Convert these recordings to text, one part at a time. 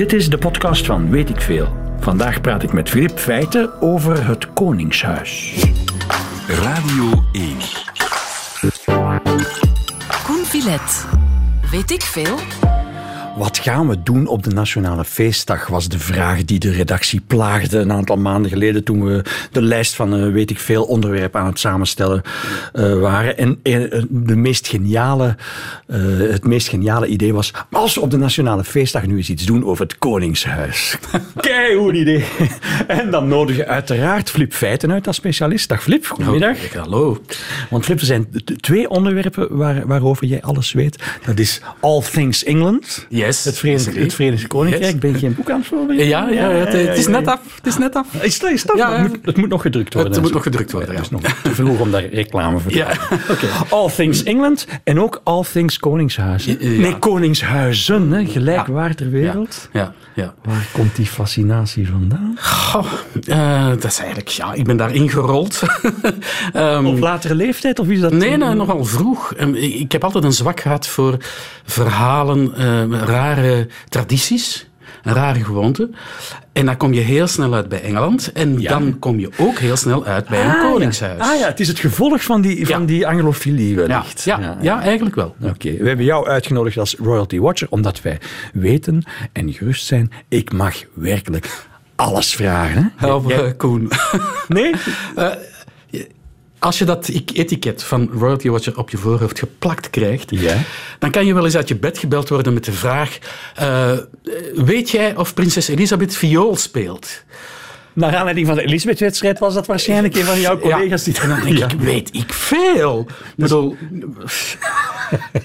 Dit is de podcast van Weet ik Veel. Vandaag praat ik met Filip Feiten over het Koningshuis. Radio 1. Koen Villet. Weet ik veel? Wat gaan we doen op de Nationale Feestdag, was de vraag die de redactie plaagde een aantal maanden geleden toen we de lijst van uh, weet ik veel onderwerpen aan het samenstellen uh, waren. En uh, de meest geniale, het meest geniale idee was, als we op de Nationale Feestdag nu eens iets doen over het Koningshuis. Kei goed idee. En dan nodig je uiteraard Flip Feiten uit als specialist. Dag Flip, goedemiddag. Oh, hallo. Want Flip, er zijn twee onderwerpen waar, waarover jij alles weet. Dat is All Things England. Het Verenigd, het Verenigd Koninkrijk. Ben je een boek aan het voorbereiden? Ja, ja, het, het is net af. Het is net af. Is dat, is het, moet, het moet nog gedrukt worden. Het moet nog gedrukt worden, Het ja. is nog te vroeg om daar reclame voor te Ja. All Things England en ook All Things Koningshuizen. Nee, Koningshuizen, hè, ter wereld. Ja, ja. Waar komt die fascinatie vandaan? Goh, eh, dat is eigenlijk, ja, ik ben daar ingerold. Ehm, Op latere leeftijd of is dat? Nee, nee, nogal vroeg. Ehm, Ik ik heb altijd een zwak gehad voor verhalen, eh, rare tradities, rare gewoonten. En dan kom je heel snel uit bij Engeland. En dan kom je ook heel snel uit bij een Ah, ja. koningshuis. Ah ja, het is het gevolg van die, van Ja. die anglofilie wellicht. ja, ja, eigenlijk wel. Oké, we hebben jou uitgenodigd als Royalty Watcher, omdat wij weten en gerust zijn, ik mag werkelijk alles vragen. Hè? Jij- eh, Koen. Nee? Als je dat etiket van Royalty Watcher op je voorhoofd geplakt krijgt, Ja. dan kan je wel eens uit je bed gebeld worden met de vraag: eh, weet jij of prinses Elisabeth viool speelt? Naar aanleiding van de Elisabeth-wedstrijd was dat waarschijnlijk een van jouw collega's die... Dan denk ik, weet ik veel. Ik bedoel,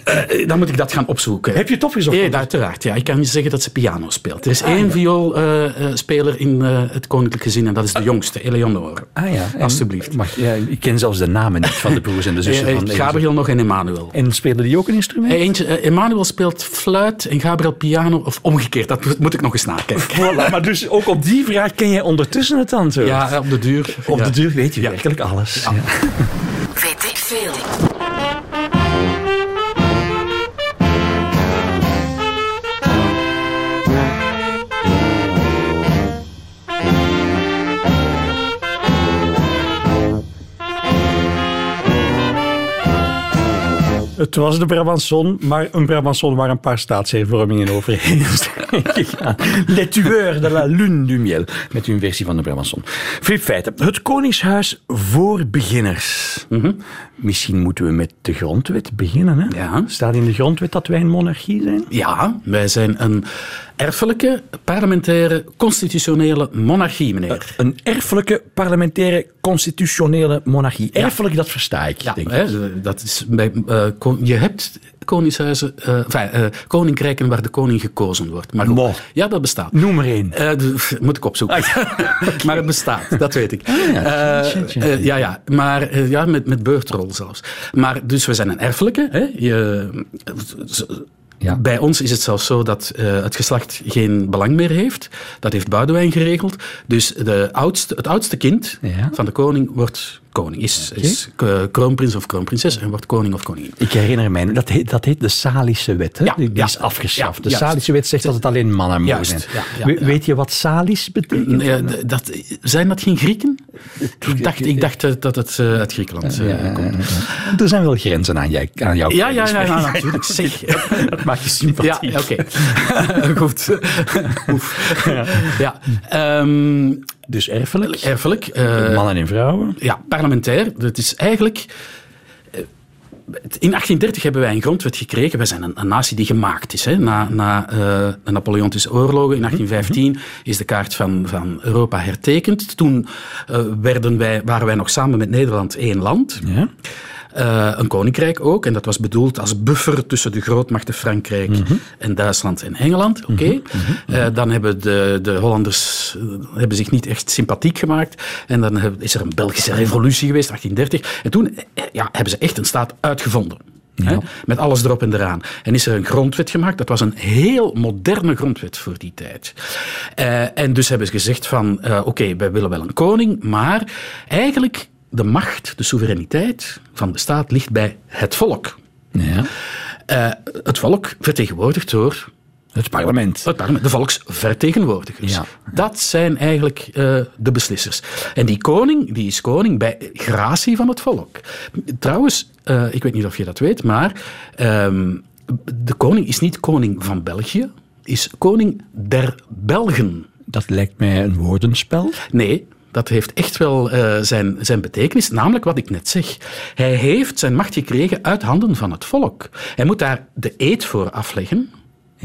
eh, dan moet ik dat gaan opzoeken. Heb je het opgezocht? Ja, uiteraard. Ja. Ik kan je zeggen dat ze piano speelt. Er is één vioolspeler in eh, het koninklijk gezin en dat is de jongste, Eleonore. Ah ja. en- Alsjeblieft. Mag, ja, ik ken zelfs de namen niet van de broers en de zussen Eh, van eh, Gabriel nog en Emmanuel. En speelde die ook een instrument? Eentje, eh, Emmanuel speelt fluit en Gabriel piano, of omgekeerd, dat moet- moet ik nog eens nakijken. Voilà, maar dus ook op die vraag ken jij ondertussen het antwoord? Ja, op de duur. Op ja. de duur weet je Ja. werkelijk alles. Ja. Weet ik veel? Het was de Brabançon, maar een Brabançon waar een paar staatshervormingen overheen zijn gegaan. Les tueurs de la lune du miel, met hun versie van de Brabançon. Flip Feiten, het Koningshuis voor beginners. Misschien moeten we met de grondwet beginnen. Hè? Ja. Staat in de grondwet dat wij een monarchie zijn? Ja, wij zijn een erfelijke, parlementaire, constitutionele monarchie, meneer. Een erfelijke, parlementaire, constitutionele monarchie. Erfelijk, dat versta ik. Ja, denk ik. hè, dat is bij, eh, je hebt koningshuizen, eh, enfin, eh, koninkrijken waar de koning gekozen wordt. Maar goed, ja, dat bestaat. Noem er één. Eh, moet ik opzoeken. maar het bestaat, dat weet ik. ja, Eh, shit, ja. eh, ja, maar eh, ja, met, met beurtrol zelfs. Maar dus we zijn een erfelijke. Hè? Je, Ja. Bij ons is het zelfs zo dat eh, het geslacht geen belang meer heeft. Dat heeft Boudewijn geregeld. Dus de oudste, het oudste kind Ja. van de koning wordt koning. Is, is k- kroonprins of kroonprinses en wordt koning of koningin. Ik herinner mij, dat heet, dat heet de Salische wet. Hè? Ja, die die ja. is afgeschaft. De juist. Salische wet zegt dat het alleen mannen mogen zijn. Weet je wat Salis betekent? Ja, d- dat, zijn dat geen Grieken? Ik dacht, ik dacht eh, dat het eh, uit Griekenland eh, komt. Er zijn wel grenzen aan, jij, aan jouw Ja, ja, ja, natuurlijk. Zeg. Dat maakt je sympathie. Ja, oké. Goed. Oef. Ja. Ehm, Dus erfelijk, erfelijk. eh, mannen en vrouwen. ja, parlementair. Het is eigenlijk... eh, In 1830 hebben wij een grondwet gekregen. Wij zijn een, een natie die gemaakt is. Hè. Na, na eh, de Napoleontische oorlogen in 1815 is de kaart van, van Europa hertekend. Toen werden wij, waren wij nog samen met Nederland één land. Ja. Eh, een koninkrijk ook. En dat was bedoeld als buffer tussen de grootmachten Frankrijk en Duitsland en Engeland. Oké. Eh, dan hebben de, de Hollanders eh, hebben zich niet echt sympathiek gemaakt. En dan heb- is er een Belgische revolutie geweest, 1830. En toen ja, hebben ze echt een staat uitgevonden. Hè, met alles erop en eraan. En is er een grondwet gemaakt. Dat was een heel moderne grondwet voor die tijd. En dus hebben ze gezegd van, oké, wij willen wel een koning, maar eigenlijk de macht, de soevereiniteit van de staat ligt bij het volk. Ja. Eh, het volk vertegenwoordigd door Het parlement. Het parlement, de volksvertegenwoordigers. Ja. Dat zijn eigenlijk eh, de beslissers. En die koning, die is koning bij gratie van het volk. Trouwens, eh, ik weet niet of je dat weet, maar ehm, de koning is niet koning van België, is koning der Belgen. Dat lijkt mij een woordenspel. Nee, dat heeft echt wel eh, zijn, zijn betekenis. Namelijk wat ik net zeg. Hij heeft zijn macht gekregen uit handen van het volk. Hij moet daar de eed voor afleggen.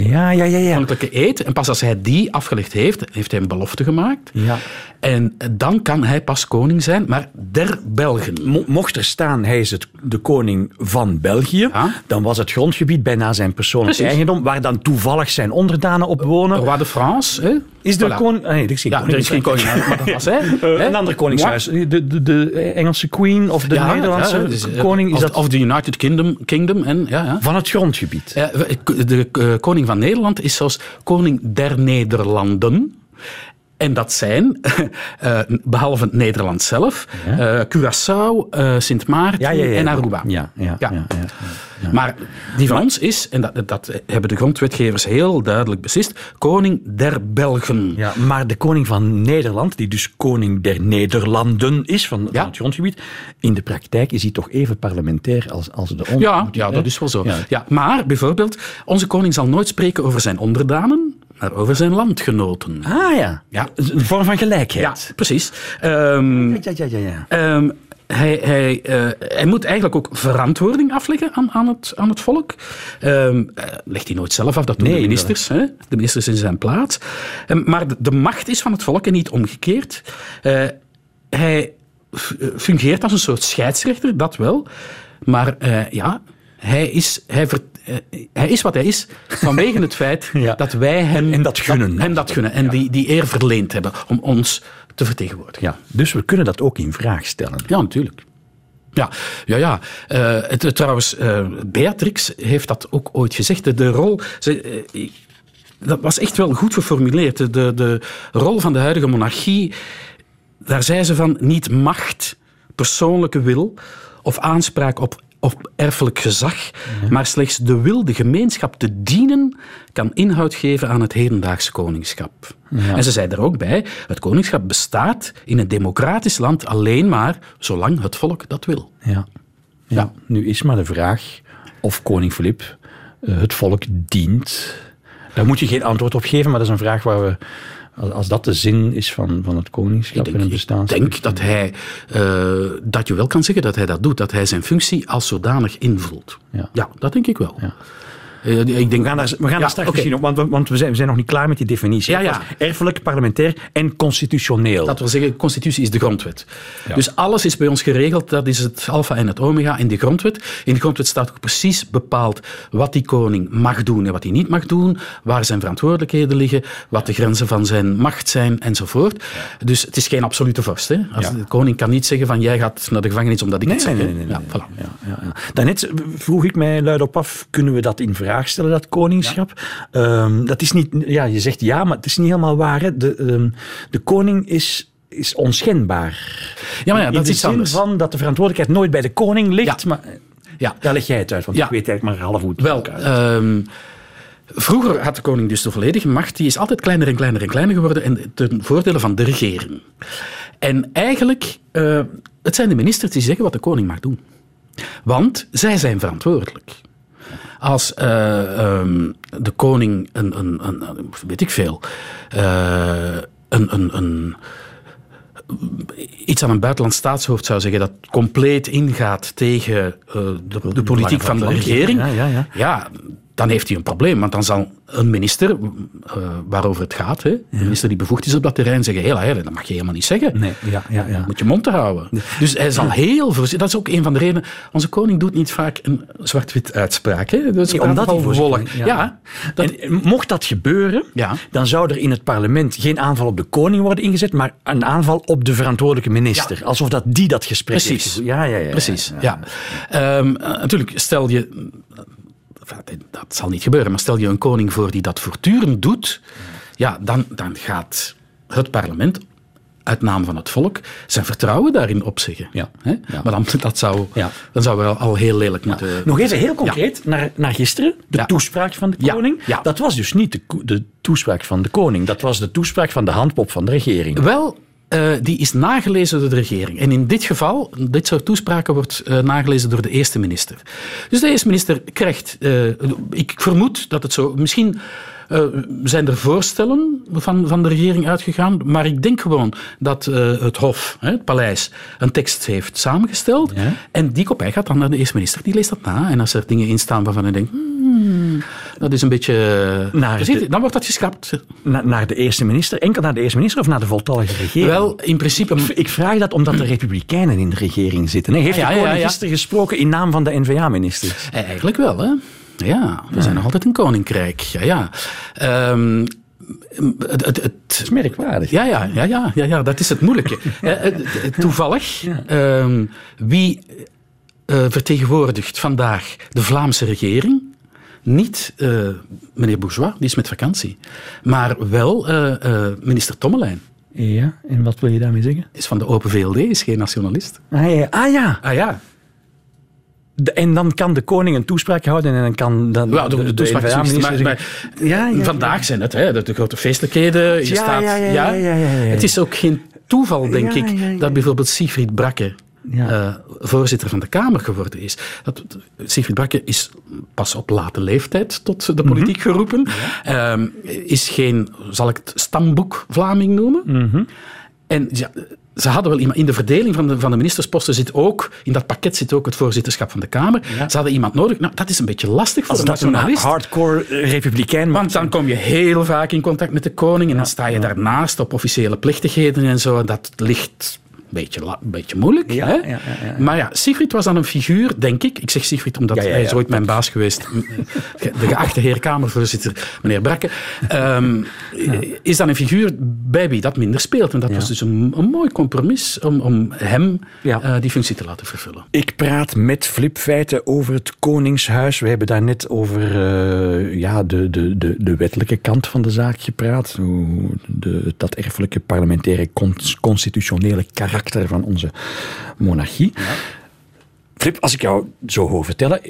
Ja, ja, ja, ja. Koninklijke eed. En pas als hij die afgelegd heeft, heeft hij een belofte gemaakt. Ja. En dan kan hij pas koning zijn, maar der Belgen. Mo- Mocht er staan, hij is het, de koning van België, Ja. dan was het grondgebied bijna zijn persoonlijk Precies. eigendom, waar dan toevallig zijn onderdanen op wonen. Roi de France. Hè? Is de Voilà. koning... ah, Nee, er is geen Ja, koning. er is geen koning, maar dat was hij. Eh, hè? een ander koningshuis. De, de, de Engelse queen of de Ja, Nederlandse ja, dus, eh, koning is of, dat of de United Kingdom. Kingdom en, ja, ja. van het grondgebied. De eh, koning van Nederland is zelfs koning der Nederlanden. En dat zijn, eh, behalve Nederland zelf, eh, Curaçao, eh, Sint Maarten en Aruba. Ja, ja, ja. ja, ja. Maar die van ons is, en dat, dat hebben de grondwetgevers heel duidelijk beslist, koning der Belgen. Ja, maar de koning van Nederland, die dus koning der Nederlanden is, van, Ja. van het grondgebied, in de praktijk is hij toch even parlementair als, als de onder. Ja, ja, dat is wel zo. Ja. Ja. maar bijvoorbeeld, onze koning zal nooit spreken over zijn onderdanen, maar over zijn landgenoten. Ah ja. Ja. een vorm van Ja, gelijkheid. precies. Ehm, Ja, ja, ja, ja. Ehm, hij, hij, eh, hij moet eigenlijk ook verantwoording afleggen aan, aan, het, aan het volk. Eh, legt hij nooit zelf af, dat doen Nee, de ministers. Hè? De ministers in zijn plaats. Maar de, de macht is van het volk en niet omgekeerd. Eh, hij fungeert als een soort scheidsrechter, dat wel. Maar ja, hij is, hij, ver- hij is wat hij is vanwege het feit Ja. dat wij hem, En dat gunnen. hem dat gunnen en die, die eer verleend hebben om ons te vertegenwoordigen. ja. Dus we kunnen dat ook in vraag stellen. Ja, natuurlijk. Ja, ja, ja. Eh, het, het- trouwens, eh, Beatrix heeft dat ook ooit gezegd. De, de rol... Ze, eh, dat was echt wel goed geformuleerd. De, de, de rol van de huidige monarchie, daar zei ze van niet macht, persoonlijke wil of aanspraak op, op erfelijk gezag, maar slechts de wil de gemeenschap te dienen kan inhoud geven aan het hedendaagse koningschap. En ze zei er ook bij, het koningschap bestaat in een democratisch land alleen maar zolang het volk dat wil. Ja. ja. Nu is maar de vraag of koning Filip eh, het volk dient. Daar moet je geen antwoord op geven, maar dat is een vraag waar we... Als, als dat de zin is van, van het koningschap en het Ik bestaan. denk dat hij, eh, dat je wel kan zeggen dat hij dat doet, dat hij zijn functie als zodanig invult. Ja. dat denk ik wel. Ja. Eh, ik denk, We gaan daar, we gaan Ja, daar straks op, want, we- want we, zijn, we zijn nog niet klaar met die definitie. Ja, ja. Erfelijk, parlementair en constitutioneel. Dat wil zeggen, de constitutie is de grondwet. Dus alles is bij ons geregeld, dat is het alfa en het omega in de grondwet. In de grondwet staat ook precies bepaald wat die koning mag doen en wat hij niet mag doen, waar zijn verantwoordelijkheden liggen, wat de grenzen van zijn macht zijn enzovoort. Dus het is geen absolute vorst. Hè? Als. De koning kan niet zeggen van jij gaat naar de gevangenis omdat ik Nee, het zeg. nee. nee, nee, ja, nee. voilà. Ja, ja, ja. Daarnet vroeg ik mij luidop af, kunnen we dat in vraag stellen, dat koningschap? Ehm, dat is niet, ja, je zegt ja, maar het is niet helemaal waar. Hè. De, ehm, de koning is, is onschendbaar. Ja, maar ja, dat is iets zin anders. van dat de verantwoordelijkheid nooit bij de koning ligt, Ja. maar Ja. daar leg jij het uit, want Ja. ik weet eigenlijk maar half hoe het Wel, ehm, vroeger had de koning dus de volledige macht. Die is altijd kleiner en kleiner en kleiner geworden en ten voordele van de regering. En eigenlijk, eh, het zijn de ministers die zeggen wat de koning mag doen. Want zij zijn verantwoordelijk. Als eh, ehm, de koning een, een, een, weet ik veel, eh, een, een, een, iets aan een buitenlands staatshoofd zou zeggen dat compleet ingaat tegen eh, de, de politiek van de regering, ja, ja, ja. ja, dan heeft hij een probleem. Want dan zal een minister, eh, waarover het gaat, hè, de minister die bevoegd is op dat terrein, zeggen, hela, dat mag je helemaal niet zeggen. Nee, ja, ja, ja. Moet je mond te houden. Dus hij zal heel voorzichtig. Dat is ook een van de redenen. Onze koning doet niet vaak een zwart-wit uitspraak. Hè? Dus Nee, omdat hij is, Ja, ja. dat, En mocht dat gebeuren, Ja. dan zou er in het parlement geen aanval op de koning worden ingezet, maar een aanval op de verantwoordelijke minister. Alsof dat die dat gesprek Precies. heeft. Ja, ja, ja, ja. Precies, ja. Ehm, eh, natuurlijk, stel je... enfin, Dat zal niet gebeuren, maar stel je een koning voor die dat voortdurend doet, ja, dan, dan gaat het parlement uit naam van het volk zijn vertrouwen daarin opzeggen. Ja. Hè? Ja. Maar dan, dat zou, Ja. dan zou wel al heel lelijk moeten... Nog even heel concreet naar, naar gisteren. De Ja. toespraak van de Ja, koning. ja. Dat was dus niet de, de toespraak van de koning. Dat was de toespraak van de handpop van de regering. Wel, eh, die is nagelezen door de regering. En in dit geval, dit soort toespraken wordt eh, nagelezen door de eerste minister. Dus de eerste minister krijgt, eh, ik vermoed dat het zo, misschien eh, zijn er voorstellen van, van de regering uitgegaan, maar ik denk gewoon dat eh, het Hof, hè, het paleis, een tekst heeft samengesteld. Ja. En die kopij gaat dan naar de eerste minister, die leest dat na. En als er dingen in staan waarvan hij denkt, hmm, dat is een beetje... Naar dan, ziet- de- dan wordt dat geschrapt. Na- naar de eerste minister. Enkel naar de eerste minister of naar de voltallige regering? Wel, in principe... Ik vraag dat omdat de Republikeinen in de regering zitten. hè. Heeft Ja, de ja, gisteren gesproken in naam van de N-VA-ministers? Eh, Eigenlijk wel, hè? Ja, we zijn nog altijd een koninkrijk. Ja, ja. Ehm, het, het, het- Dat is merkwaardig. ja, ja, ja, ja, ja, ja, dat is het moeilijke. Eh, eh, Toevallig, ehm, wie eh, vertegenwoordigt vandaag de Vlaamse regering? Niet eh, meneer Bourgeois, die is met vakantie. Maar wel eh, eh, minister Tommelijn. Ja, en wat wil je daarmee zeggen? Is van de Open VLD, is geen nationalist. Ah ja, ah, ja. Ah ja, De- en dan kan de koning een toespraak houden en dan kan dan Ja, de, de toespraak maar, zeggen- ja, ja, Vandaag zijn het hè, de, grote feestelijkheden. Je Ja, staat, ja. Het is ook geen toeval, denk ik, dat bijvoorbeeld Siegfried Brakke eh, voorzitter van de Kamer geworden is. Dat, Siegfried Brakke is pas op late leeftijd tot de politiek Mhm. geroepen. Ehm, is geen, zal ik het stamboek Vlaming noemen. Mhm. En ja, ze hadden wel iemand in de verdeling van de, van de ministersposten zit ook, in dat pakket zit ook het voorzitterschap van de Kamer. Ze hadden iemand nodig. Nou, dat is een beetje lastig voor Als een nationalist. hardcore republikein Want dan kom je heel vaak in contact met de koning en dan sta je daarnaast op officiële plechtigheden en zo. En dat ligt een beetje, beetje moeilijk. Ja, hè? ja, ja, ja. Maar ja, Siegfried was dan een figuur, denk ik. Ik zeg Siegfried omdat Ja, ja, hij is ja. ooit mijn baas geweest. De geachte heer Kamervoorzitter, meneer Brakke. ehm, Is dan een figuur bij wie dat minder speelt. En dat was dus een, een mooi compromis om, om hem Ja. eh, die functie te laten vervullen. Ik praat met Flip Feiten over het Koningshuis. We hebben daar net over eh, ja, de, de, de, de wettelijke kant van de zaak gepraat. Hoe de, dat erfelijke parlementaire cons- constitutionele karakter van onze monarchie. Flip, als ik jou zo hoor vertellen,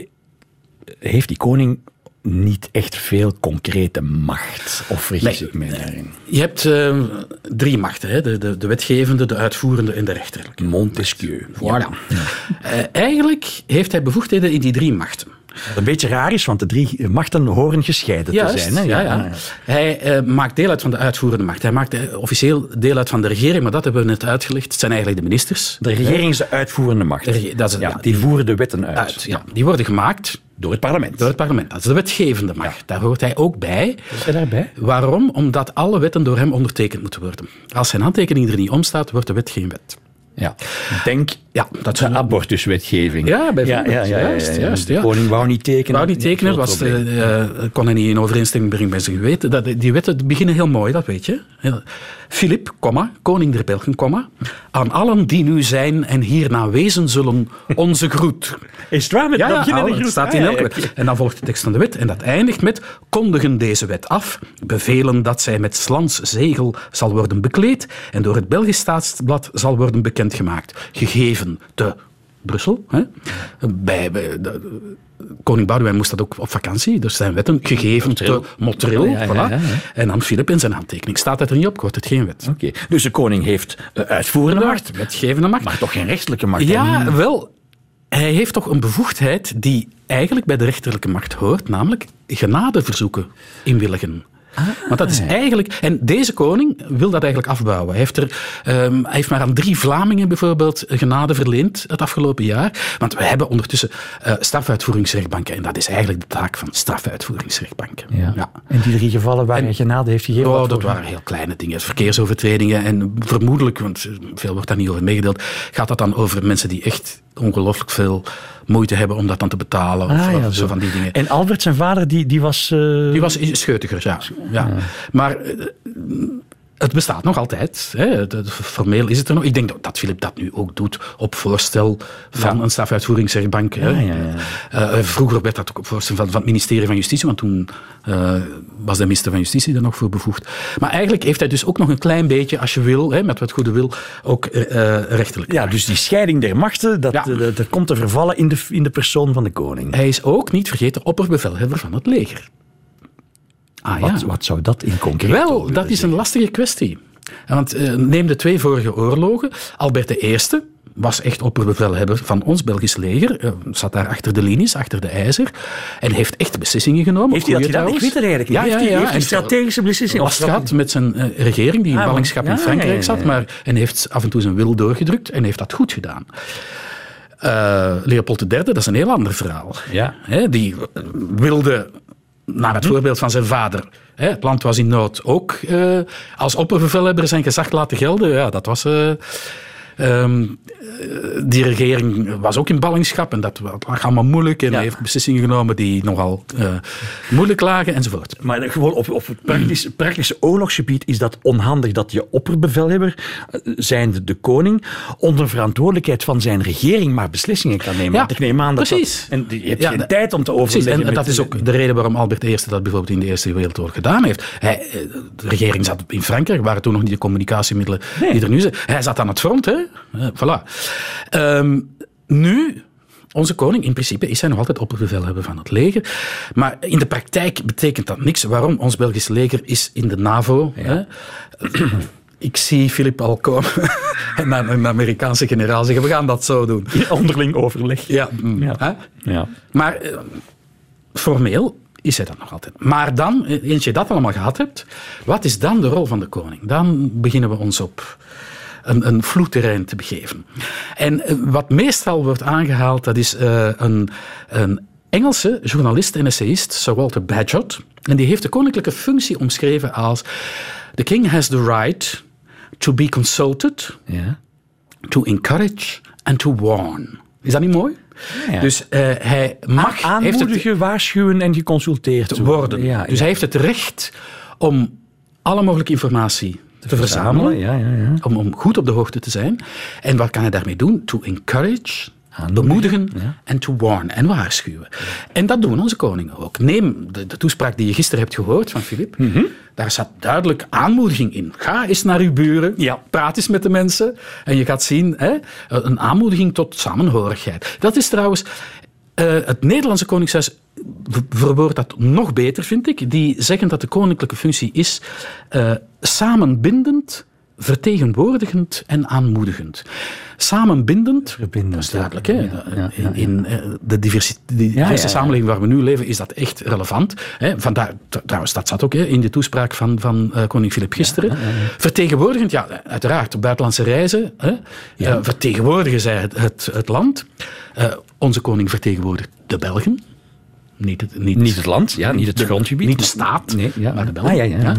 heeft die koning niet echt veel concrete macht. Of vergis Nee. ik mij daarin? Je hebt eh, drie machten, hè? De, de, de wetgevende, de uitvoerende en de rechterlijke. Montesquieu. Voilà. Eh, eigenlijk heeft hij bevoegdheden in die drie machten. Wat een beetje raar is, want de drie machten horen gescheiden te zijn. Hè? ja, ja. Hij eh, maakt deel uit van de uitvoerende macht. Hij maakt eh, officieel deel uit van de regering, maar dat hebben we net uitgelegd. Het zijn eigenlijk de ministers. De regering is de uitvoerende macht. De dat is het, ja, ja. die voeren de wetten uit. Uit, ja. Die worden gemaakt Door het parlement. door het parlement. Dat is de wetgevende macht. Daar hoort hij ook bij. Is hij daarbij? Waarom? Omdat alle wetten door hem ondertekend moeten worden. Als zijn handtekening er niet om staat, wordt de wet geen wet. Ja. Denk Ja, dat de abortuswetgeving. Ja, bijvoorbeeld. Ja, ja, ja, ja, Juist, De koning wou niet tekenen. wou niet tekenen, was, probleem. eh, eh, kon hij niet in overeenstemming brengen met zijn geweten. Dat, die wetten beginnen heel mooi, dat weet je. Filip, koning der Belgen, komma, aan allen die nu zijn en hierna wezen zullen, onze groet. Is het waar? Met Ja, dat ja, de het groet? staat in Ah, elke ja, wet. En dan volgt de tekst van de wet en dat eindigt met kondigen deze wet af, bevelen dat zij met slans zegel zal worden bekleed en door het Belgisch Staatsblad zal worden bekendgemaakt, gegeven te Brussel. Hè? Bij, bij de- Koning Boudewijn moest dat ook op vakantie, dus zijn wetten gegeven te Montreal. Ja, ja, ja, voilà. ja. En dan Filip in zijn handtekening. Staat het er niet op, wordt het geen wet. Oké. Dus de koning heeft eh, uitvoerende macht, Wetgevende macht. maar toch geen rechterlijke macht. Ja, En- wel. Hij heeft toch een bevoegdheid die eigenlijk bij de rechterlijke macht hoort, namelijk genadeverzoeken inwilligen. Want dat is eigenlijk... En deze koning wil dat eigenlijk afbouwen. Hij heeft, er, ehm, hij heeft maar aan drie Vlamingen bijvoorbeeld genade verleend het afgelopen jaar. Want we hebben ondertussen eh, strafuitvoeringsrechtbanken. En dat is eigenlijk de taak van strafuitvoeringsrechtbanken. Ja. En die drie gevallen waar hij genade heeft gegeven. Oh, dat waren heel kleine dingen. Verkeersovertredingen. En vermoedelijk, want veel wordt daar niet over meegedeeld, gaat dat dan over mensen die echt ongelooflijk veel moeite hebben om dat dan te betalen. Of, Ah, of zo zo. van die dingen. En Albert, zijn vader, die, die was... eh, Die was scheutiger, ja. ja. Maar eh, het bestaat nog altijd. Hè. Formeel is het er nog. Ik denk dat, dat Filip dat nu ook doet op voorstel van een stafuitvoeringsrechtbank. ja, ja. Eh, eh, vroeger werd dat ook op voorstel van, van het ministerie van Justitie, want toen eh, was de minister van Justitie er nog voor bevoegd. Maar eigenlijk heeft hij dus ook nog een klein beetje, als je wil, hè, met wat goede wil, ook eh, rechterlijk. Ja, dus die scheiding der machten, dat, dat komt te vervallen in de, in de persoon van de koning. Hij is ook, niet vergeten, opperbevelhebber van het leger. Ah Wat, ja. wat zou dat in concreet Wel, dat is een lastige kwestie. Want eh, neem de twee vorige oorlogen. Albert I was echt opperbevelhebber van ons Belgisch leger. eh, zat daar achter de linies, achter de ijzer. En heeft echt beslissingen genomen. Heeft hij dat gedaan? Ik weet het eigenlijk niet. Ja, heeft ja, hij, ja. heeft hij strategische beslissingen? last gehad met zijn eh, regering, die in Ah, ballingschap in ja, Frankrijk zat. Maar, en heeft af en toe zijn wil doorgedrukt en heeft dat goed gedaan. Eh, Leopold III, dat is een heel ander verhaal. Ja. Die wilde, naar het voorbeeld van zijn vader, hè, het land was in nood, ook eh, als opperbevelhebber zijn gezag laten gelden. Ja, dat was... eh, ehm, eh, die regering was ook in ballingschap en dat lag allemaal moeilijk. En hij heeft beslissingen genomen die nogal eh, moeilijk lagen enzovoort. Maar gewoon op, op het praktische, praktische oorlogsgebied is dat onhandig dat je opperbevelhebber, eh, zijnde de koning, onder verantwoordelijkheid van zijn regering maar beslissingen kan nemen. Ja, Want ik neem aan dat precies. Dat, en je hebt Ja, geen de- tijd om te Precies, overleggen. en met- dat is ook de reden waarom Albert I dat bijvoorbeeld in de Eerste Wereldoorlog gedaan heeft. Hij, eh, de regering zat in Frankrijk, waren toen nog niet de communicatiemiddelen die er nu zijn. Hij zat aan het front, hè. Eh, voilà. Ehm, nu, onze koning, in principe is hij nog altijd opperbevelhebber van het leger. Maar in de praktijk betekent dat niks. Waarom? Ons Belgisch leger is in de NAVO. Hè? Ik zie Filip al komen en dan een Amerikaanse generaal zeggen, we gaan dat zo doen. onderling overleg. Ja, Ja. hè? Ja. Maar eh, formeel is hij dat nog altijd. Maar dan, eh, eens je dat allemaal gehad hebt, wat is dan de rol van de koning? Dan beginnen we ons op een, een vloedterrein te begeven. En eh, wat meestal wordt aangehaald, dat is eh, een, een Engelse journalist en essayist, Sir Walter Bagehot. En die heeft de koninklijke functie omschreven als... The king has the right to be consulted, Ja. to encourage and to warn. Is dat niet mooi? ja. Dus eh, hij mag, Aanmoedigen, waarschuwen en geconsulteerd te worden. Ja, dus hij heeft het recht om alle mogelijke informatie te, verzamelen. Ja, ja, ja. Om, om goed op de hoogte te zijn. En wat kan hij daarmee doen? To encourage, bemoedigen en to warn en waarschuwen. En dat doen onze koningen ook. Neem de, de toespraak die je gisteren hebt gehoord van Filip. Mhm. Daar zat duidelijk aanmoediging in. Ga eens naar uw buren, Ja. praat eens met de mensen en je gaat zien hè, een aanmoediging tot samenhorigheid. Dat is trouwens eh, het Nederlandse Koningshuis verwoordt dat nog beter, vind ik. Die zeggen dat de koninklijke functie is eh, samenbindend, vertegenwoordigend en aanmoedigend. Samenbindend, Verbindend, dat is duidelijk. ja. Hè? Ja, ja, ja, In, in eh, de diverse samenleving waar we nu leven is dat echt relevant. Hè? Vandaar, tr- trouwens, dat zat ook hè, in de toespraak van, van eh, koning Filip gisteren. Vertegenwoordigend, ja, uiteraard, op buitenlandse reizen hè, vertegenwoordigen zij het, het, het land. Onze koning vertegenwoordigt de Belgen. Niet het, niet, Niet het land, ja, niet het de- grondgebied. Niet de staat, Nee, ja. maar de Belgen. Ah, ja, ja, ja,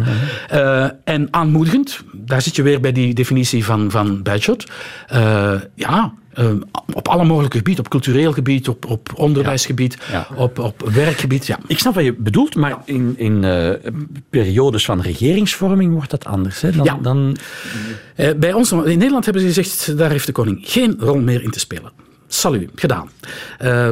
Eh, en aanmoedigend, daar zit je weer bij die definitie van, van Bagehot. Eh, ja, eh, op alle mogelijke gebieden, op cultureel gebied, op, op onderwijsgebied, Ja. Op, op werkgebied. Ja. Ik snap wat je bedoelt, maar in, in periodes van regeringsvorming wordt dat anders. Hè? Dan, dan, bij ons, in Nederland hebben ze gezegd, daar heeft de koning geen rol meer in te spelen. Salut, gedaan. Eh,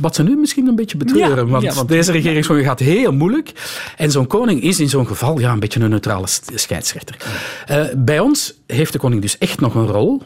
wat ze nu misschien een beetje betreuren, Ja, want, ja, want- deze regeringsvorming gaat heel moeilijk. En zo'n koning is in zo'n geval ja, een beetje een neutrale scheidsrechter. Eh, bij ons heeft de koning dus echt nog een rol.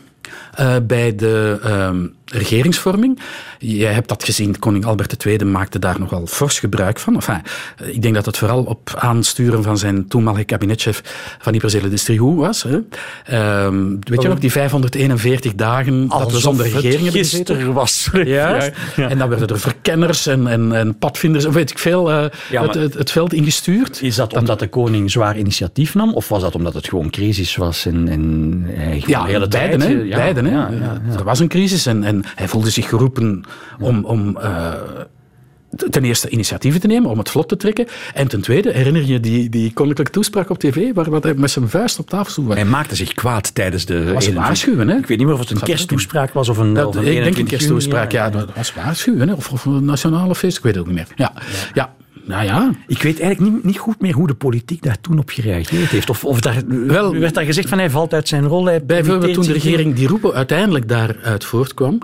eh, bij de ehm, regeringsvorming. Je hebt dat gezien, koning Albert II maakte daar nogal fors gebruik van. Enfin, eh, ik denk dat het vooral op aansturen van zijn toenmalige kabinetchef van Ypres de was. Hè. Ehm, weet je nog, die 541 dagen dat we zonder Oh. regering hebben gezeten? was. Ja. En dan werden er verkenners en, en, en padvinders, en weet ik veel, eh, het, maar- het, het veld ingestuurd. Is dat omdat de koning zwaar initiatief nam? Of was dat omdat het gewoon crisis was en, en gewoon Ja, de hele beiden. tijd... Hè, eh, beiden. Er was een crisis en, en hij voelde zich geroepen om, om eh, ten eerste initiatieven te nemen, om het vlot te trekken. En ten tweede, herinner je die, die koninklijke toespraak op tv, waar wat hij met zijn vuist op tafel sloeg? Hij maakte zich kwaad tijdens de... was een 21 waarschuwen, hè? Ik weet niet meer of het een Zat er kersttoespraak was of een... Dat, of een ik denk een 21 juni, kersttoespraak, ja, dat was waarschuwen, hè? Of, of een nationale feest, ik weet het ook niet meer. Ja, ja. Nou ja, Ik weet eigenlijk niet, niet goed meer hoe de politiek daar toen op gereageerd heeft. Of, of daar, Wel- werd daar gezegd van hij valt uit zijn rol. Hij Bijvoorbeeld toen de regering Di Rupo uiteindelijk daaruit voortkwam,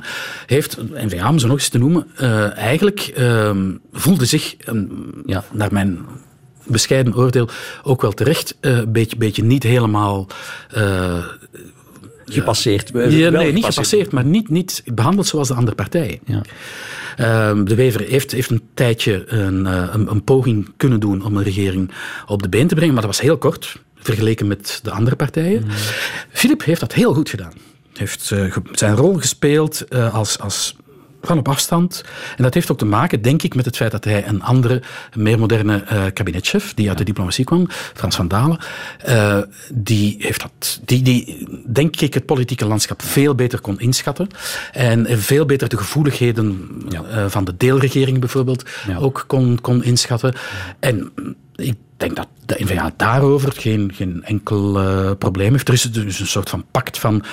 heeft N-VA, om ze nog eens te noemen, eh, eigenlijk ehm, voelde zich, ehm, ja, naar mijn bescheiden oordeel, ook wel terecht, eh, een beetje, beetje niet helemaal... Gepasseerd. ja, nee, niet gepasseerd, maar niet, niet behandeld zoals de andere partijen. Ja. Ehm, de Wever heeft, heeft een tijdje een, eh, een, een poging kunnen doen om een regering op de been te brengen, maar dat was heel kort vergeleken met de andere partijen. Filip heeft dat heel goed gedaan. Heeft eh, zijn rol gespeeld eh, als, als van op afstand. En dat heeft ook te maken, denk ik, met het feit dat hij een andere, meer moderne eh, kabinetchef, die uit de diplomatie kwam, Frans van Dalen, eh, die heeft dat, die, die, denk ik, het politieke landschap veel beter kon inschatten. En veel beter de gevoeligheden eh, van de deelregering bijvoorbeeld ook kon, kon inschatten. En ik denk dat de N-VA daarover geen, geen enkel probleem heeft. Er is dus een soort van pact van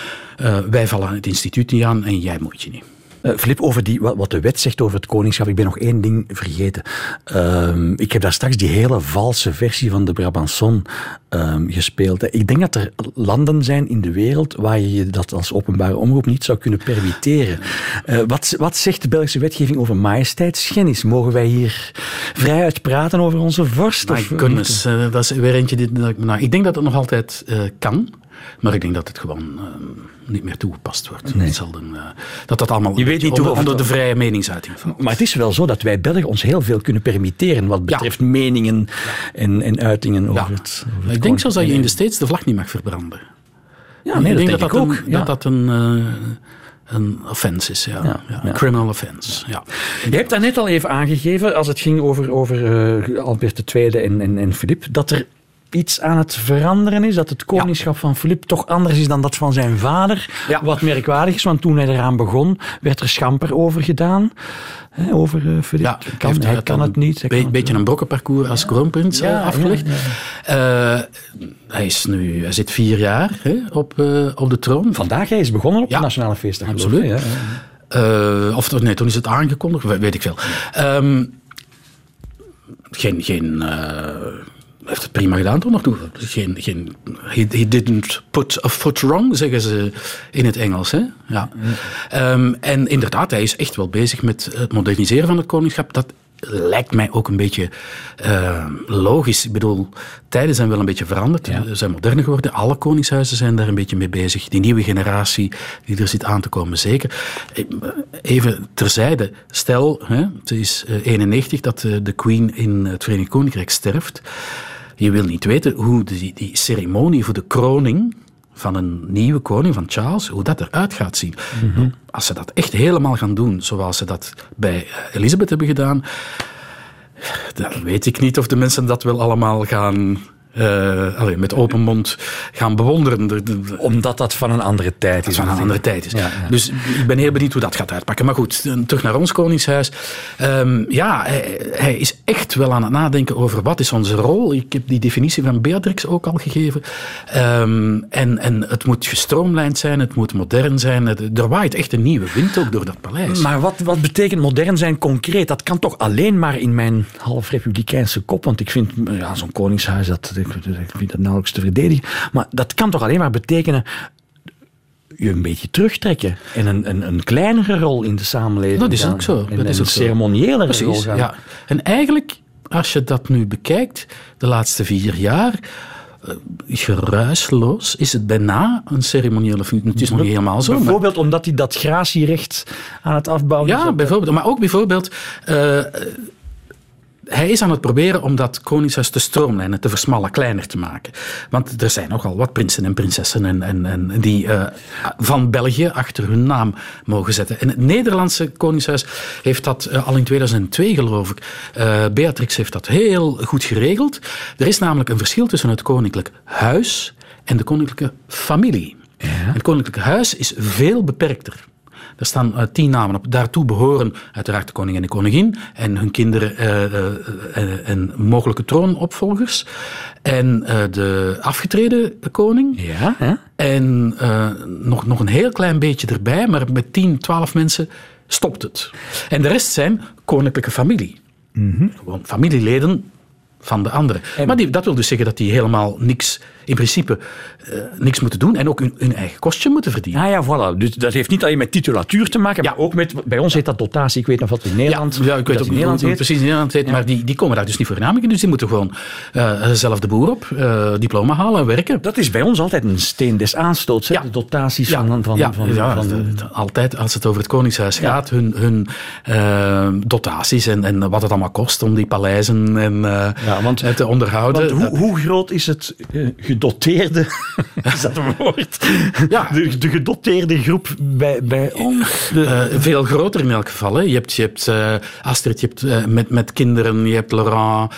wij vallen het instituut niet aan en jij moet je niet. Eh, Filip, over die, wat, wat de wet zegt over het koningschap, ik ben nog één ding vergeten. Ehm, ik heb daar straks die hele valse versie van de Brabançon ehm, gespeeld. Ik denk dat er landen zijn in de wereld waar je dat als openbare omroep niet zou kunnen permitteren. Eh, wat, wat zegt de Belgische wetgeving over majesteitsschennis? Mogen wij hier vrijuit praten over onze vorst? My goodness, dat is weer eentje dat ik nou- ik denk dat het nog altijd eh, kan, maar ik denk dat het gewoon eh, niet meer toegepast wordt. Het zal een, eh, dat dat allemaal Je weet niet onder, onder de vrije meningsuiting valt. Maar het is wel zo dat wij Belgen ons heel veel kunnen permitteren wat betreft meningen en, en uitingen over Ja. het, over het Ik denk zelfs dat je in de. States de vlag niet mag verbranden. Ja, nee, ik dat denk dat, ik dat, ook. Een, ja. dat dat een, eh, een offense is, ja. Ja, ja, ja. Criminal offense, ja. Je hebt daar net al even aangegeven, als het ging over, over eh, Albert II en, en, en Filip, dat er iets aan het veranderen is. Dat het koningschap van Filip toch anders is dan dat van zijn vader. Ja. Wat merkwaardig is, want toen hij eraan begon, werd er schamper over gedaan. Hè, over eh, Filip. Ja, kan, hij kan een het niet. be- het beetje een brokkenparcours als kroonprins eh, afgelegd. Eh, hij, is nu, hij zit vier jaar hè, op, op de troon. Vandaag hij is begonnen op de Nationale Feestdag. absoluut. of nee, toen is het aangekondigd, we- weet ik veel. Ehm, geen, geen, heeft het prima gedaan tot nog toe. Geen, geen, he, he didn't put a foot wrong, zeggen ze in het Engels. Hè? Ja. Ehm, en inderdaad, hij is echt wel bezig met het moderniseren van het koningschap. Dat lijkt mij ook een beetje eh, logisch. Ik bedoel, tijden zijn wel een beetje veranderd. Ze zijn moderner geworden. Alle koningshuizen zijn daar een beetje mee bezig. Die nieuwe generatie die er zit aan te komen, zeker. Eh, Even terzijde. Stel, hè, het is eh, 91 dat eh, de queen in het Verenigd Koninkrijk sterft. Je wil niet weten hoe die, die ceremonie voor de kroning van een nieuwe koning, van Charles, hoe dat eruit gaat zien. Als ze dat echt helemaal gaan doen, zoals ze dat bij eh, Elisabeth hebben gedaan, dan weet ik niet of de mensen dat wel allemaal gaan, eh, allee, met open mond gaan bewonderen. De- de- de- Omdat dat van een andere tijd is. van een andere tijd is. Ja, ja. Dus ik ben heel benieuwd hoe dat gaat uitpakken. Maar goed, eh, terug naar ons Koningshuis. Ehm, ja, hij, hij is echt wel aan het nadenken over wat is onze rol. Ik heb die definitie van Beatrix ook al gegeven. Ehm, en, en het moet gestroomlijnd zijn, het moet modern zijn. Er waait echt een nieuwe wind ook door dat paleis. Maar wat, wat betekent modern zijn concreet? Dat kan toch alleen maar in mijn half-republikeinse kop. Want ik vind ja, zo'n koningshuis, dat, ik, vind dat nauwelijks te verdedigen. Maar dat kan toch alleen maar betekenen je een beetje terugtrekken. En een, een, een kleinere rol in de samenleving. Dat is gaan. ook zo, En, dat is een ceremoniële rol Precies, gaan. ja. En eigenlijk, als je dat nu bekijkt, de laatste vier jaar, eh, geruisloos, is het bijna een ceremoniële functie. Het is nog niet helemaal zo. maar- Bijvoorbeeld omdat hij dat gratierecht aan het afbouwen is. Ja, bijvoorbeeld. Maar ook bijvoorbeeld. eh, hij is aan het proberen om dat koningshuis te stroomlijnen, te versmallen, kleiner te maken. Want er zijn nogal wat prinsen en prinsessen en, en, en die eh, van België achter hun naam mogen zetten. En het Nederlandse koningshuis heeft dat eh, al in 2002, geloof ik. eh, Beatrix heeft dat heel goed geregeld. Er is namelijk een verschil tussen het koninklijk huis en de koninklijke familie. Het koninklijke huis is veel beperkter. Er staan eh, tien namen op. Daartoe behoren uiteraard de koning en de koningin en hun kinderen eh, eh, eh, en mogelijke troonopvolgers. En de afgetreden koning. Ja, hè? En nog, nog een heel klein beetje erbij, maar met 10, 12 mensen stopt het. En de rest zijn koninklijke familie. Gewoon familieleden van de anderen. Maar die, dat wil dus zeggen dat die helemaal niks, in principe, eh, niks moeten doen en ook hun, hun eigen kostje moeten verdienen. Ah ja, voilà. Dus dat heeft niet alleen met titulatuur te maken, Ja. maar ook met... Bij ons heet dat dotatie. Ik weet nog wat in Nederland... Ja, ik weet ook in niet Nederland heet. precies in Nederland heet, maar die, die komen daar dus niet voor namen. Dus die moeten gewoon eh, zelf de boer op, eh, diploma halen en werken. Dat is bij ons altijd een steen des aanstoots, Ja. de dotaties van... van, van, van- de- de- altijd als het over het Koningshuis gaat, hun, hun dotaties en, en wat het allemaal kost om die paleizen en, Ja, want- te onderhouden. Want hoe, hoe groot is het gedoteerde... is dat een woord? Ja. De, de gedoteerde groep bij, bij ons? De, Eh, veel groter in elk geval. Hè. Je hebt, je hebt eh, Astrid, je hebt eh, met, met kinderen, je hebt Laurent,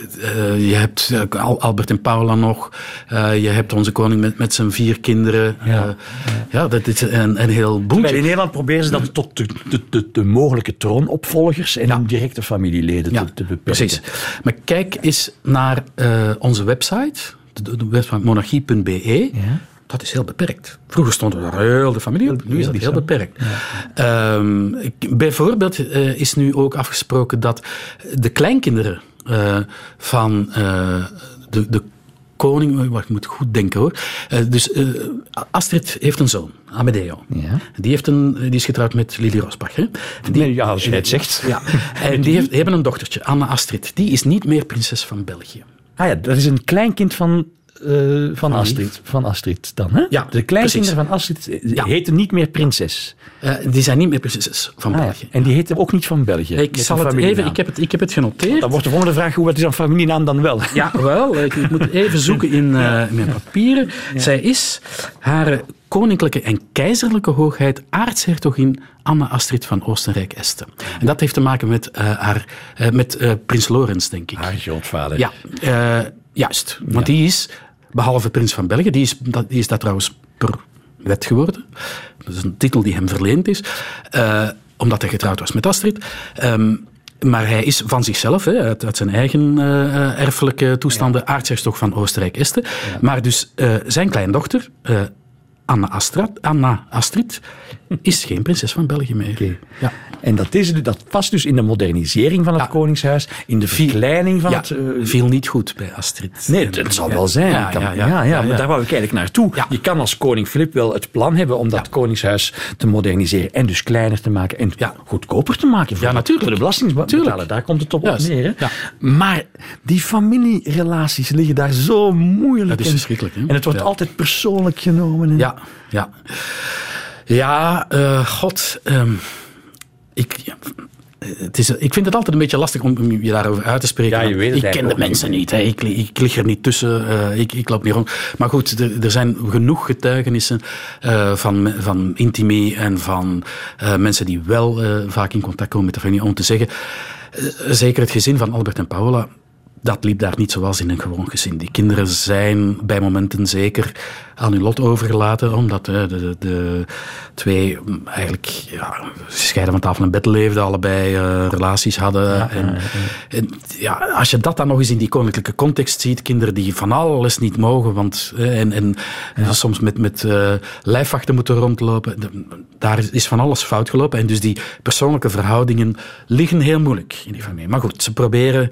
je, eh, je hebt eh, Al- Albert en Paula nog, eh, je hebt onze koning met, met zijn vier kinderen. Ja. Ja, dat is een, een heel boeltje. in Nederland proberen ze dat tot de, de, de, de mogelijke troonopvolgers en hun directe familieleden Ja, te, te beperken. precies. Maar kijk eens naar onze website, de, de website monarchie.be. Dat is heel beperkt. Vroeger stond er heel de familie op, nu is dat heel beperkt. Ehm, bijvoorbeeld is nu ook afgesproken dat de kleinkinderen eh, van eh, de, de koning... Wacht, ik moet goed denken hoor. Eh, dus eh, Astrid heeft een zoon, Amedeo. Ja. Die, heeft een, die is getrouwd met Lily Rosbach. Hè? En die, Nee, ja, als je het zegt. ja, en die, heeft, hebben een dochtertje, Anne Astrid. Die is niet meer prinses van België. Ah ja, dat is een kleinkind van, eh, van, Astrid, van Astrid dan, hè? Ja, De kleinkinderen van Astrid eh, Ja. heten niet meer prinses. Eh, die zijn niet meer prinses van Ah ja, België. En die heten ook niet van België. Ik zal het even, ik heb het, ik heb het genoteerd. Dan wordt de volgende vraag, hoe wat is een familienaam dan wel? Ja, wel. Ik, ik moet even zoeken in mijn papieren. Zij is haar koninklijke en keizerlijke hoogheid aartshertogin Anne Astrid van Oostenrijk-Este. En dat heeft te maken met, haar, met prins Lorenz, denk ik. Haar grootvader. Ja, juist. Want die is, behalve prins van België, die is, dat, die is dat trouwens per wet geworden. Dat is een titel die hem verleend is, eh, omdat hij getrouwd was met Astrid. Ehm, maar hij is van zichzelf, hè, uit, uit zijn eigen eh, erfelijke toestanden, aartshertog van Oostenrijk-Este. Maar dus eh, zijn kleindochter, Anna, Astrid, Anna Astrid, is geen prinses van België meer. Ja. En dat, is, dat past dus in de modernisering van het Ja. Koningshuis, in de verkleining van Ja, het... eh, viel niet goed bij Astrid. Nee, het, het zal Ja. wel zijn. Ja, Kan- ja, ja, ja, ja, ja, maar ja. daar wou ik eigenlijk naartoe. Ja. Je kan als koning Filip wel het plan hebben om dat Ja. koningshuis te moderniseren en dus kleiner te maken en Ja. goedkoper te maken voor, Ja, natuurlijk. voor de belastingbetaler. Daar komt het op Juist. neer. Hè? Ja. Maar die familierelaties liggen daar zo moeilijk Dat is in. verschrikkelijk, hè? En het wordt Ja. altijd persoonlijk genomen. en- Ja, ja. Ja, eh, god. ehm, ik, ja, het is, ik vind het altijd een beetje lastig om je daarover uit te spreken. Ja, je Want weet het ik ken de mensen niet. Ik, ik lig er niet tussen. eh, ik, ik loop niet rond. Maar goed, er, er zijn genoeg getuigenissen eh, van, van intimie en van mensen die wel vaak in contact komen met de familie. Om te zeggen, zeker het gezin van Albert en Paola, dat liep daar niet zoals in een gewoon gezin. Die kinderen zijn bij momenten zeker aan hun lot overgelaten, omdat eh, de, de, de twee mm, eigenlijk ja, gescheiden van tafel en bed leefden, allebei eh, relaties hadden. en, en ja, als je dat dan nog eens in die koninklijke context ziet, kinderen die van alles niet mogen, want, eh, en, en, en soms met, met lijfwachten moeten rondlopen, de- daar is- is van alles fout gelopen. En dus die persoonlijke verhoudingen liggen heel moeilijk in die familie. Maar goed, ze proberen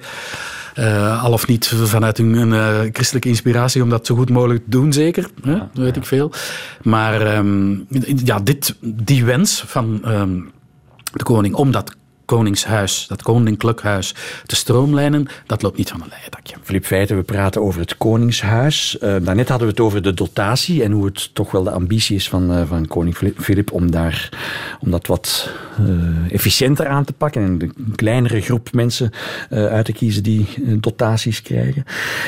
eh, al of niet vanuit hun eh, christelijke inspiratie om dat zo goed mogelijk te doen, zeker. Hè? Dat weet ik veel. Maar ehm, ja, dit, die wens van ehm, de koning om dat koningshuis, dat koninklijk huis, te stroomlijnen, dat loopt niet van een leien dakje. Filip Feiten, we praten over het Koningshuis. Eh, daarnet hadden we het over de dotatie en hoe het toch wel de ambitie is van, eh, van koning Filip- om, daar, om dat wat eh, efficiënter aan te pakken en een kleinere groep mensen uit te kiezen die dotaties krijgen.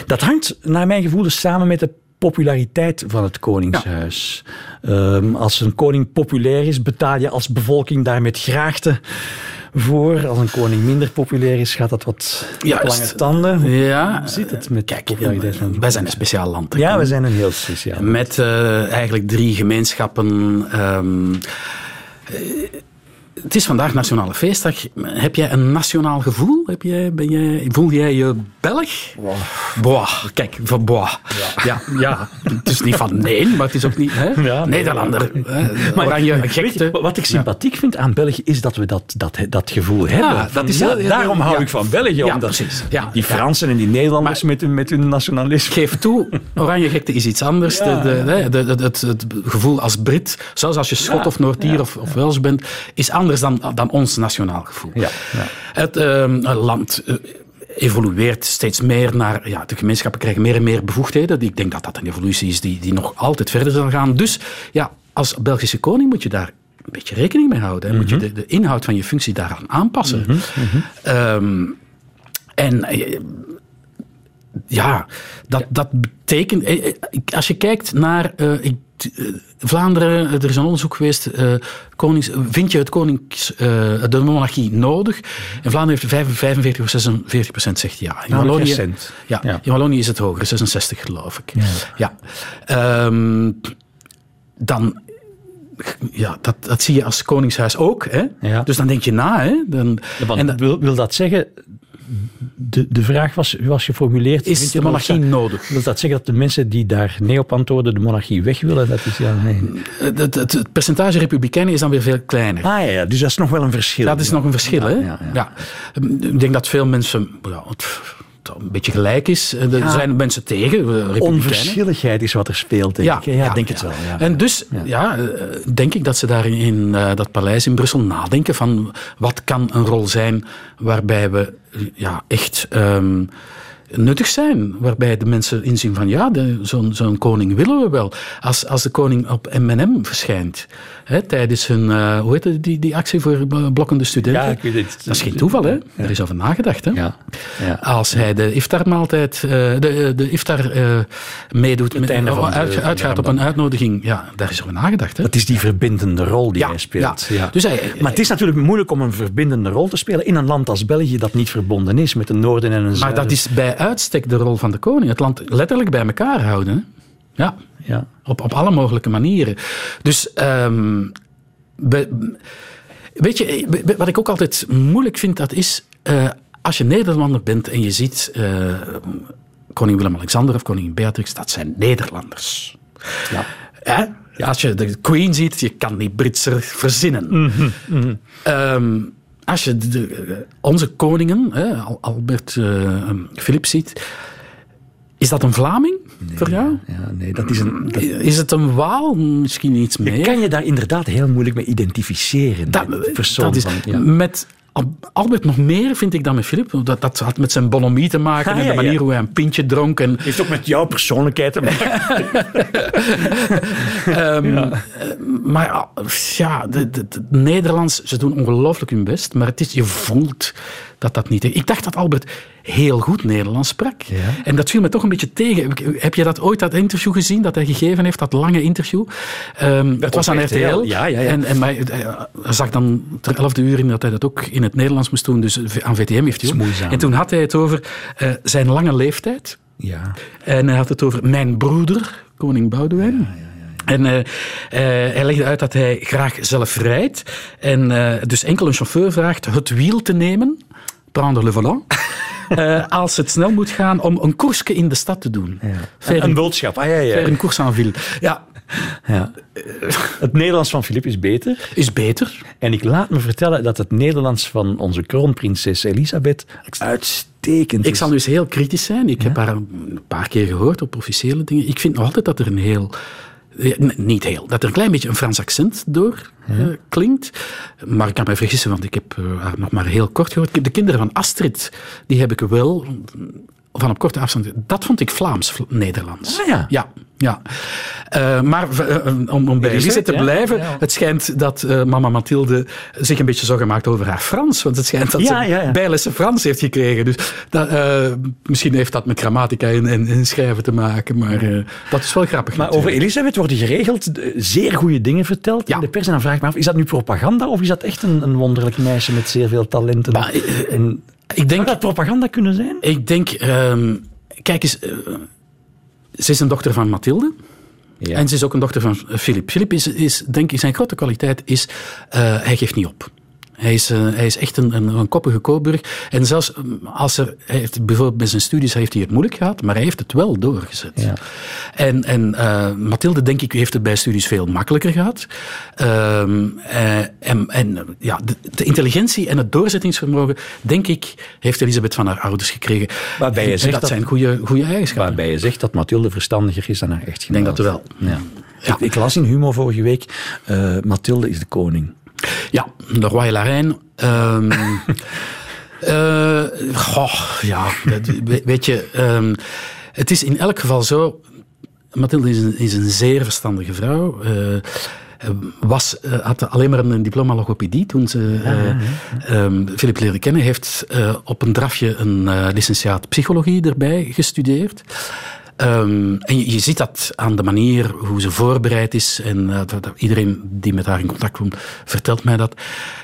Dat hangt naar mijn gevoel dus samen met de populariteit van het Koningshuis. Ehm, als een koning populair is, betaal je als bevolking daar met graagte voor. Als een koning minder populair is, gaat dat wat Juist. lange tanden. Hoe Ja, zit het met kijk, populariteit van wij zijn een speciaal land. Ja, we zijn een heel speciaal. Met eh, eigenlijk drie gemeenschappen. ehm, eh, het is vandaag Nationale Feestdag. Heb jij een nationaal gevoel? Heb jij, ben jij, voel jij je Belg? Boah. Kijk, van boah. Ja. Ja, Het is niet van nee, maar het is ook niet... Hè? Ja, Nederlander. hè, Maar Oranje je, gekte. wat ik sympathiek vind aan België is dat we dat, dat, dat gevoel hebben. dat is- daarom hou ik van België. Omdat precies. Ja, die. Fransen en die Nederlanders met, hun, met hun nationalisme. Geef toe, oranje gekte is iets anders. De, de, het, het gevoel als Brit, zelfs als je Schot of Noordier of, of Wels bent, is anders dan, dan ons nationaal gevoel. Ja, ja. Het ehm, land eh, evolueert steeds meer naar... Ja, de gemeenschappen krijgen meer en meer bevoegdheden. Ik denk dat dat een evolutie is die, die nog altijd verder zal gaan. Dus ja, als Belgische koning moet je daar een beetje rekening mee houden. hè. Moet je de, de inhoud van je functie daaraan aanpassen. Ehm, en... eh, ja, dat, dat betekent. eh, Als je kijkt naar. ik, Vlaanderen, er is een onderzoek geweest. eh, konings, vind je het konings, eh, de monarchie nodig? In Vlaanderen heeft 45, 45 of 46 procent zegt ja. In Wallonië, ja, Ja. in Wallonië is het hoger, 66 geloof ik. Ja. Ehm, dan. Ja, dat, dat zie je als koningshuis ook. Hè? Ja. Dus dan denk je na. Hè? Dan, en dat wil, wil dat zeggen... De, de vraag was, was geformuleerd... is de monarchie dat- nodig? Wil dat zeggen dat de mensen die daar nee op antwoorden de monarchie weg willen? Dat is ja, nee. Het, het, het- percentage republikeinen is dan weer veel kleiner. Ah ja, dus dat is nog wel een verschil. Dat is nog een verschil, hè? ja, ja. Ik denk dat veel mensen ja, het, een beetje gelijk is. Er Ja. zijn mensen tegen, eh. Onverschilligheid is wat er speelt, denk ik. hè. Ja, denk het wel. Ja. En dus, ja. eh, denk ik dat ze daar in, eh, dat paleis in Brussel nadenken van wat kan een rol zijn waarbij we eh, ja, echt ehm, nuttig zijn. Waarbij de mensen inzien van ja, de- zo'n zo'n koning willen we wel. Als, als de koning op M&M verschijnt, hè, tijdens hun, eh, hoe heet het, die, die actie voor eh, blokkende studenten. Ja, ik weet het. Dat is geen toeval, hè? Er is over nagedacht, hè? Ja, ja. Als hij de iftarmaaltijd, eh, de, de iftar eh, meedoet, met, einde van de- uit- van de uitgaat op een uitnodiging, ja, daar is over nagedacht. Hè? Het is die verbindende rol die Ja, hij speelt. ja. Dus hij- maar het is natuurlijk moeilijk om een verbindende rol te spelen in een land als België dat niet verbonden is met een noorden en een Maar zuiden. dat is bij uitstek de rol van de koning. Het land letterlijk bij elkaar houden. Ja, Ja. op, op alle mogelijke manieren. Dus, ehm, we- weet je, wat ik ook altijd moeilijk vind, dat is eh, als je Nederlander bent en je ziet eh, koning Willem-Alexander of koningin Beatrix, dat zijn Nederlanders. Ja. Hè? Als je de Queen ziet, je kan die Britser verzinnen. Ehm, als je de, de- onze koningen, hè, Al- Albert Philip ziet, is dat een Vlaming voor jou? Ja, nee, dat is een... dat- Is het een Waal? Misschien iets je meer. kan je daar inderdaad heel moeilijk mee identificeren. Dat, persoon dat is, van, ja. Met Albert nog meer, vind ik, dan met Philip. Dat, dat had met zijn bonhomie te maken Ah, en ja, de manier ja. hoe hij een pintje dronk. En, heeft ook met jouw persoonlijkheid te maken. Ehm, eh, Maar ja, de, de, de Nederlands, ze doen ongelooflijk hun best, maar het is, je voelt dat dat niet... Ik dacht dat Albert heel goed Nederlands sprak. En dat viel me toch een beetje tegen. Heb je dat ooit, dat interview gezien dat hij gegeven heeft, dat lange interview? Ehm het was aan RTL. RTL, ja, ja, ja. En, en maar, eh, hij zag dan ter elfde uur in dat hij dat ook in het Nederlands moest doen, dus aan VTM heeft hij. En toen had hij het over eh, zijn lange leeftijd. Ja. En hij had het over mijn broeder, koning Boudewijn. En eh, hij legde uit dat hij graag zelf rijdt. En dus enkel een chauffeur vraagt het wiel te nemen, prendre le volant, eh, als het snel moet gaan om een koersje in de stad te doen. Faire, Een boodschap. Ah, ja, ja. een course en ville. Ja, ja. Het Nederlands van Filip is beter. is beter. En ik laat me vertellen dat het Nederlands van onze kroonprinses Elisabeth uitstekend is. Ik zal nu eens heel kritisch zijn. Ik heb haar een paar keer gehoord op officiële dingen. Ik vind nog altijd dat er een heel... Niet heel. Dat er een klein beetje een Frans accent door eh, klinkt. Maar ik kan me vergissen, want ik heb eh, haar nog maar heel kort gehoord. De kinderen van Astrid, die heb ik wel van op korte afstand... Dat vond ik Vlaams-Nederlands. Ah, ja. Ja, ja. Eh, maar eh, eh, om, om bij Elisabeth, Elise te ja. blijven, Ja. het schijnt dat mama Mathilde zich een beetje zorgen maakt over haar Frans. Want het schijnt dat Ja, ze bijlessen Frans heeft gekregen. Dus dat, misschien heeft dat met grammatica en, en, en schrijven te maken, maar dat is wel grappig. Maar over natuurlijk. Elisabeth worden geregeld zeer goede dingen verteld in de pers. En dan vraag ik me af, is dat nu propaganda of is dat echt een, een wonderlijk meisje met zeer veel talenten? Maar, en, Ik zou denk, dat propaganda kunnen zijn? ik denk ehm, kijk eens, ze is een dochter van Mathilde. Ja. En ze is ook een dochter van Philip. Philip is, is denk ik, zijn grote kwaliteit is, eh, hij geeft niet op. Hij is, eh, hij is echt een, een, een koppige Coburg. En zelfs mm, als er, hij heeft, bijvoorbeeld met zijn studies heeft hij het moeilijk gehad, maar hij heeft het wel doorgezet. Ja. En, en eh, Mathilde, denk ik, heeft het bij studies veel makkelijker gehad. Ehm, eh, en en eh, ja, de, de intelligentie en het doorzettingsvermogen, denk ik, heeft Elisabeth van haar ouders gekregen. Waarbij je zegt dat, dat- zijn goede, goede eigenschappen. Waarbij je zegt dat Mathilde verstandiger is dan haar echtgenoot. Ik denk dat wel. Ja. Ja. Ik, ik las in Humo vorige week, eh, Mathilde is de koning. Ja, de Royal eh, goh, ja, weet je, ehm, het is in elk geval zo. Mathilde is een, is een zeer verstandige vrouw. eh, was, eh, had alleen maar een diploma logopedie toen ze eh, ehm, Philip leerde kennen. Heeft op een drafje een licentiaat psychologie erbij gestudeerd. Ehm, en je, je ziet dat aan de manier hoe ze voorbereid is. En eh, dat- dat iedereen die met haar in contact komt, vertelt mij dat.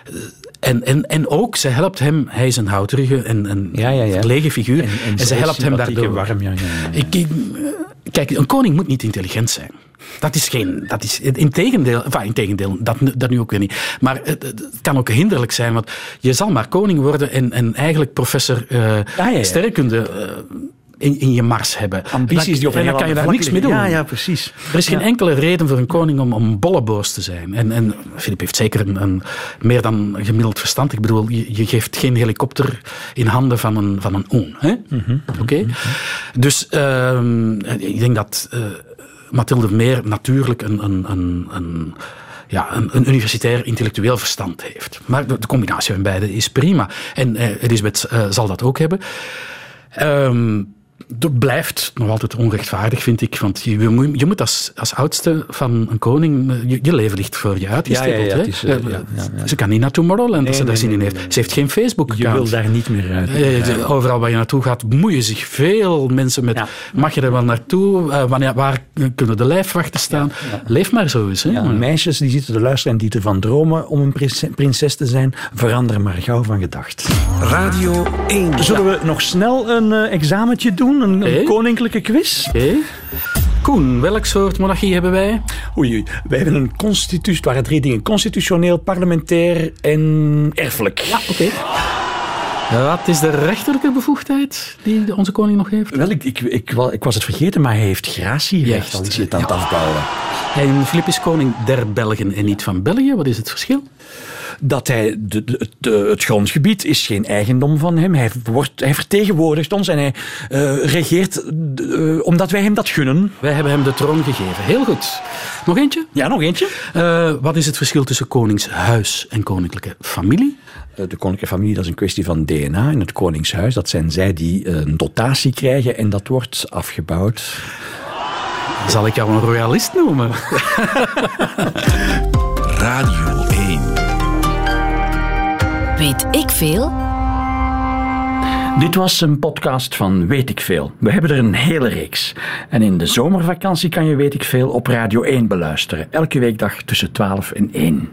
Eh, En, en, en ook, ze helpt hem, hij is een houterige en een Ja, ja, ja. verlegen figuur. En, en ze helpt hem daardoor. warm, ja, ja, ja. Ik, kijk, een koning moet niet intelligent zijn. Dat is geen. Dat is, in tegendeel, enfin, in tegendeel dat, dat nu ook weer niet. Maar het, kan ook hinderlijk zijn, want je zal maar koning worden en, en eigenlijk professor ja, ja. sterrenkunde eh, in, in je mars hebben. Ambities die op en dan kan je daar niks mee doen. Ja, ja, precies. Er is geen enkele reden voor een koning om, om een bolleboos te zijn. En, en Filip heeft zeker een, een meer dan gemiddeld verstand. Ik bedoel, je, je geeft geen helikopter in handen van een, van een oon. Hè? Oké? Dus ehm, ik denk dat eh, Mathilde meer natuurlijk een, een, een, een, ja, een, een universitair intellectueel verstand heeft. Maar de, de combinatie van beide is prima. En eh, Elisabeth eh, zal dat ook hebben. Ehm, dat blijft nog altijd onrechtvaardig, vind ik. Want je, je moet- je moet als, als oudste van een koning... eh, Je, je leven ligt voor je uitgestippeld. Ja, ja, is, eh, ja, ja, ja. Ze kan niet naar Tomorrowland als ze Nee, daar nee, zin in nee, heeft. nee, nee. Ze heeft geen Facebook-account. Je wil daar niet meer uit. Eh, Overal waar je naartoe gaat, bemoeien zich veel mensen met... Ja. Mag je er wel naartoe? Wanneer, waar kunnen de lijfwachten staan? Leef maar zo eens. Hè? Ja, meisjes die zitten te luisteren en die ervan dromen om een prinses- prinses te zijn, veranderen maar gauw van gedacht. Radio 1. Zullen we nog snel een examentje doen? Een, koninklijke quiz? Oké. Koen, welk soort monarchie hebben wij? Oei, oei. wij hebben een constitutie. Het waren drie dingen: constitutioneel, parlementair en erfelijk. Ja, oké. Wat is de rechterlijke bevoegdheid die onze koning nog heeft? Wel, ik, ik, ik, ik was het vergeten, maar hij heeft gratierecht. Al is hij het aan het afbouwen. En Filip is koning der Belgen en niet van België. Wat is het verschil? dat hij de, de- het, het grondgebied is geen eigendom van hem. Hij, wordt, hij vertegenwoordigt ons en hij eh, regeert eh, omdat wij hem dat gunnen. Wij hebben hem de troon gegeven. Heel goed. Nog eentje? Ja, nog eentje. Eh, wat is het verschil tussen koningshuis en koninklijke familie? De koninklijke familie, dat is een kwestie van DNA. En het koningshuis, dat zijn zij die een dotatie krijgen en dat wordt afgebouwd. Zal ik jou een royalist noemen? Radio 1. Weet ik veel? Dit was een podcast van Weet ik Veel. We hebben er een hele reeks. En in de zomervakantie kan je Weet ik Veel op Radio 1 beluisteren. Elke weekdag tussen 12 en 1.